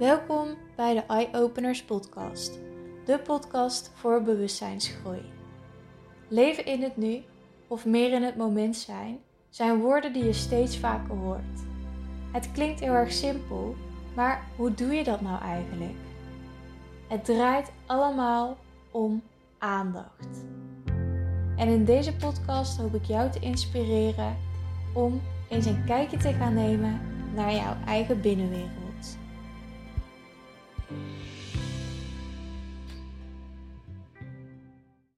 Welkom bij de Eye Openers Podcast, de podcast voor bewustzijnsgroei. Leven in het nu of meer in het moment zijn, zijn woorden die je steeds vaker hoort. Het klinkt heel erg simpel, maar hoe doe je dat nou eigenlijk? Het draait allemaal om aandacht. En in deze podcast hoop ik jou te inspireren om eens een kijkje te gaan nemen naar jouw eigen binnenwereld. Música